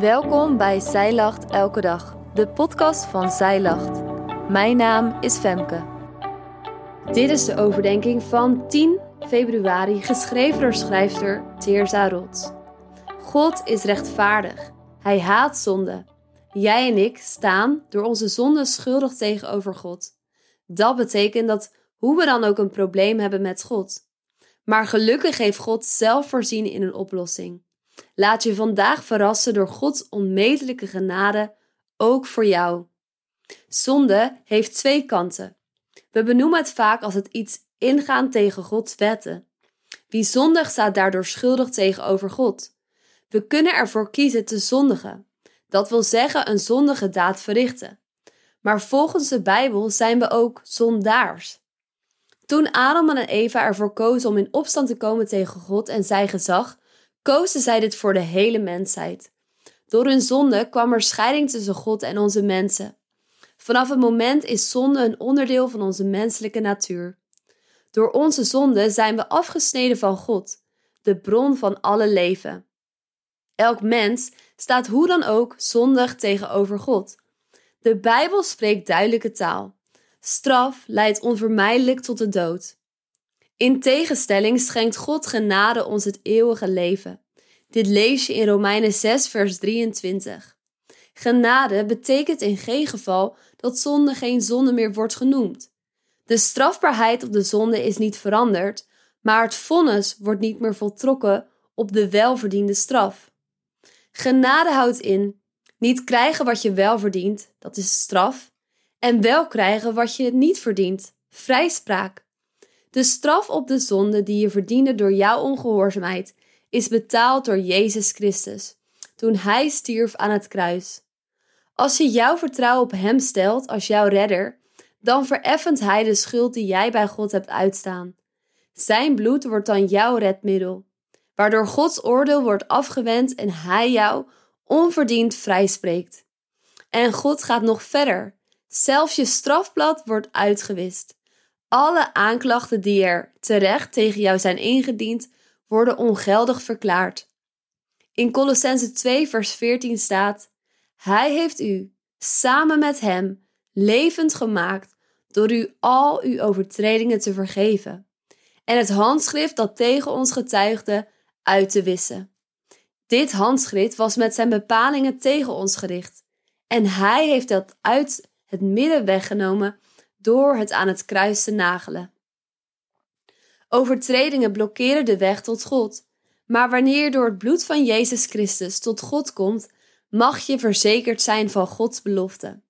Welkom bij Zij Lacht Elke Dag, de podcast van Zij Lacht. Mijn naam is Femke. Dit is de overdenking van 10 februari, geschreven door schrijfster Teerza Rots. God is rechtvaardig. Hij haat zonde. Jij en ik staan door onze zonde schuldig tegenover God. Dat betekent dat hoe we dan ook een probleem hebben met God. Maar gelukkig heeft God zelf voorzien in een oplossing. Laat je vandaag verrassen door Gods onmetelijke genade, ook voor jou. Zonde heeft twee kanten. We benoemen het vaak als het iets ingaan tegen Gods wetten. Wie zondigt staat daardoor schuldig tegenover God. We kunnen ervoor kiezen te zondigen. Dat wil zeggen een zondige daad verrichten. Maar volgens de Bijbel zijn we ook zondaars. Toen Adam en Eva ervoor kozen om in opstand te komen tegen God en zijn gezag, kozen zij dit voor de hele mensheid. Door hun zonde kwam er scheiding tussen God en onze mensen. Vanaf het moment is zonde een onderdeel van onze menselijke natuur. Door onze zonde zijn we afgesneden van God, de bron van alle leven. Elk mens staat hoe dan ook zondig tegenover God. De Bijbel spreekt duidelijke taal. Straf leidt onvermijdelijk tot de dood. In tegenstelling schenkt God genade ons het eeuwige leven. Dit lees je in Romeinen 6, vers 23. Genade betekent in geen geval dat zonde geen zonde meer wordt genoemd. De strafbaarheid op de zonde is niet veranderd, maar het vonnis wordt niet meer voltrokken op de welverdiende straf. Genade houdt in niet krijgen wat je wel verdient, dat is straf, en wel krijgen wat je niet verdient, vrijspraak. De straf op de zonde die je verdiende door jouw ongehoorzaamheid is betaald door Jezus Christus, toen Hij stierf aan het kruis. Als je jouw vertrouwen op Hem stelt als jouw redder, dan vereffent Hij de schuld die jij bij God hebt uitstaan. Zijn bloed wordt dan jouw redmiddel, waardoor Gods oordeel wordt afgewend en Hij jou onverdiend vrijspreekt. En God gaat nog verder. Zelfs je strafblad wordt uitgewist. Alle aanklachten die er terecht tegen jou zijn ingediend, worden ongeldig verklaard. In Colossense 2, vers 14 staat: Hij heeft u, samen met hem, levend gemaakt door u al uw overtredingen te vergeven en het handschrift dat tegen ons getuigde uit te wissen. Dit handschrift was met zijn bepalingen tegen ons gericht en hij heeft dat uit het midden weggenomen door het aan het kruis te nagelen. Overtredingen blokkeren de weg tot God, maar wanneer door het bloed van Jezus Christus tot God komt, mag je verzekerd zijn van Gods belofte.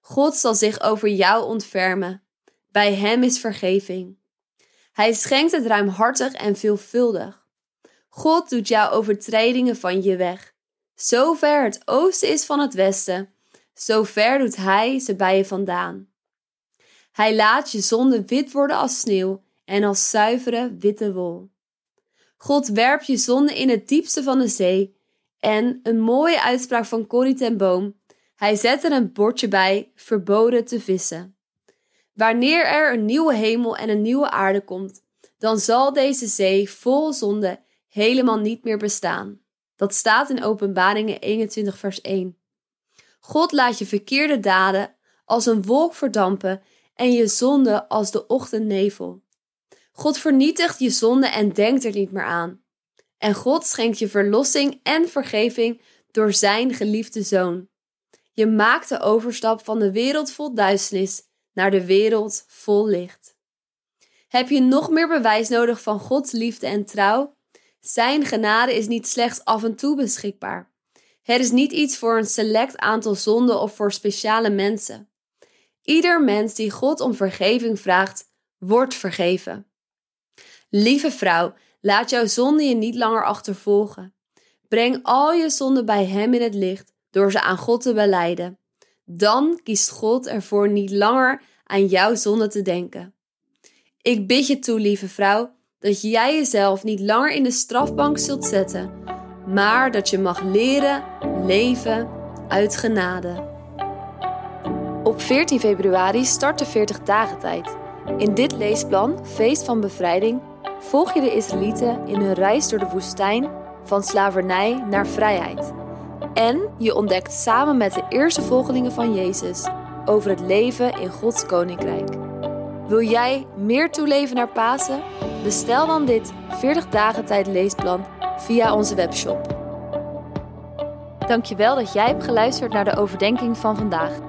God zal zich over jou ontfermen. Bij Hem is vergeving. Hij schenkt het ruimhartig en veelvuldig. God doet jouw overtredingen van je weg. Zo ver het oosten is van het westen, zo ver doet Hij ze bij je vandaan. Hij laat je zonde wit worden als sneeuw en als zuivere witte wol. God werpt je zonde in het diepste van de zee. En een mooie uitspraak van Corrie ten Boom. Hij zet er een bordje bij, verboden te vissen. Wanneer er een nieuwe hemel en een nieuwe aarde komt, dan zal deze zee vol zonde helemaal niet meer bestaan. Dat staat in Openbaringen 21 vers 1. God laat je verkeerde daden als een wolk verdampen en je zonde als de ochtendnevel. God vernietigt je zonde en denkt er niet meer aan. En God schenkt je verlossing en vergeving door zijn geliefde zoon. Je maakt de overstap van de wereld vol duisternis naar de wereld vol licht. Heb je nog meer bewijs nodig van Gods liefde en trouw? Zijn genade is niet slechts af en toe beschikbaar. Het is niet iets voor een select aantal zonden of voor speciale mensen. Ieder mens die God om vergeving vraagt, wordt vergeven. Lieve vrouw, laat jouw zonde je niet langer achtervolgen. Breng al je zonden bij Hem in het licht door ze aan God te beleiden. Dan kiest God ervoor niet langer aan jouw zonde te denken. Ik bid je toe, lieve vrouw, dat jij jezelf niet langer in de strafbank zult zetten, maar dat je mag leren leven uit genade. Op 14 februari start de 40 dagen tijd. In dit leesplan, Feest van Bevrijding, volg je de Israëlieten in hun reis door de woestijn van slavernij naar vrijheid. En je ontdekt samen met de eerste volgelingen van Jezus over het leven in Gods Koninkrijk. Wil jij meer toeleven naar Pasen? Bestel dan dit 40 dagen tijd leesplan via onze webshop. Dankjewel dat jij hebt geluisterd naar de overdenking van vandaag.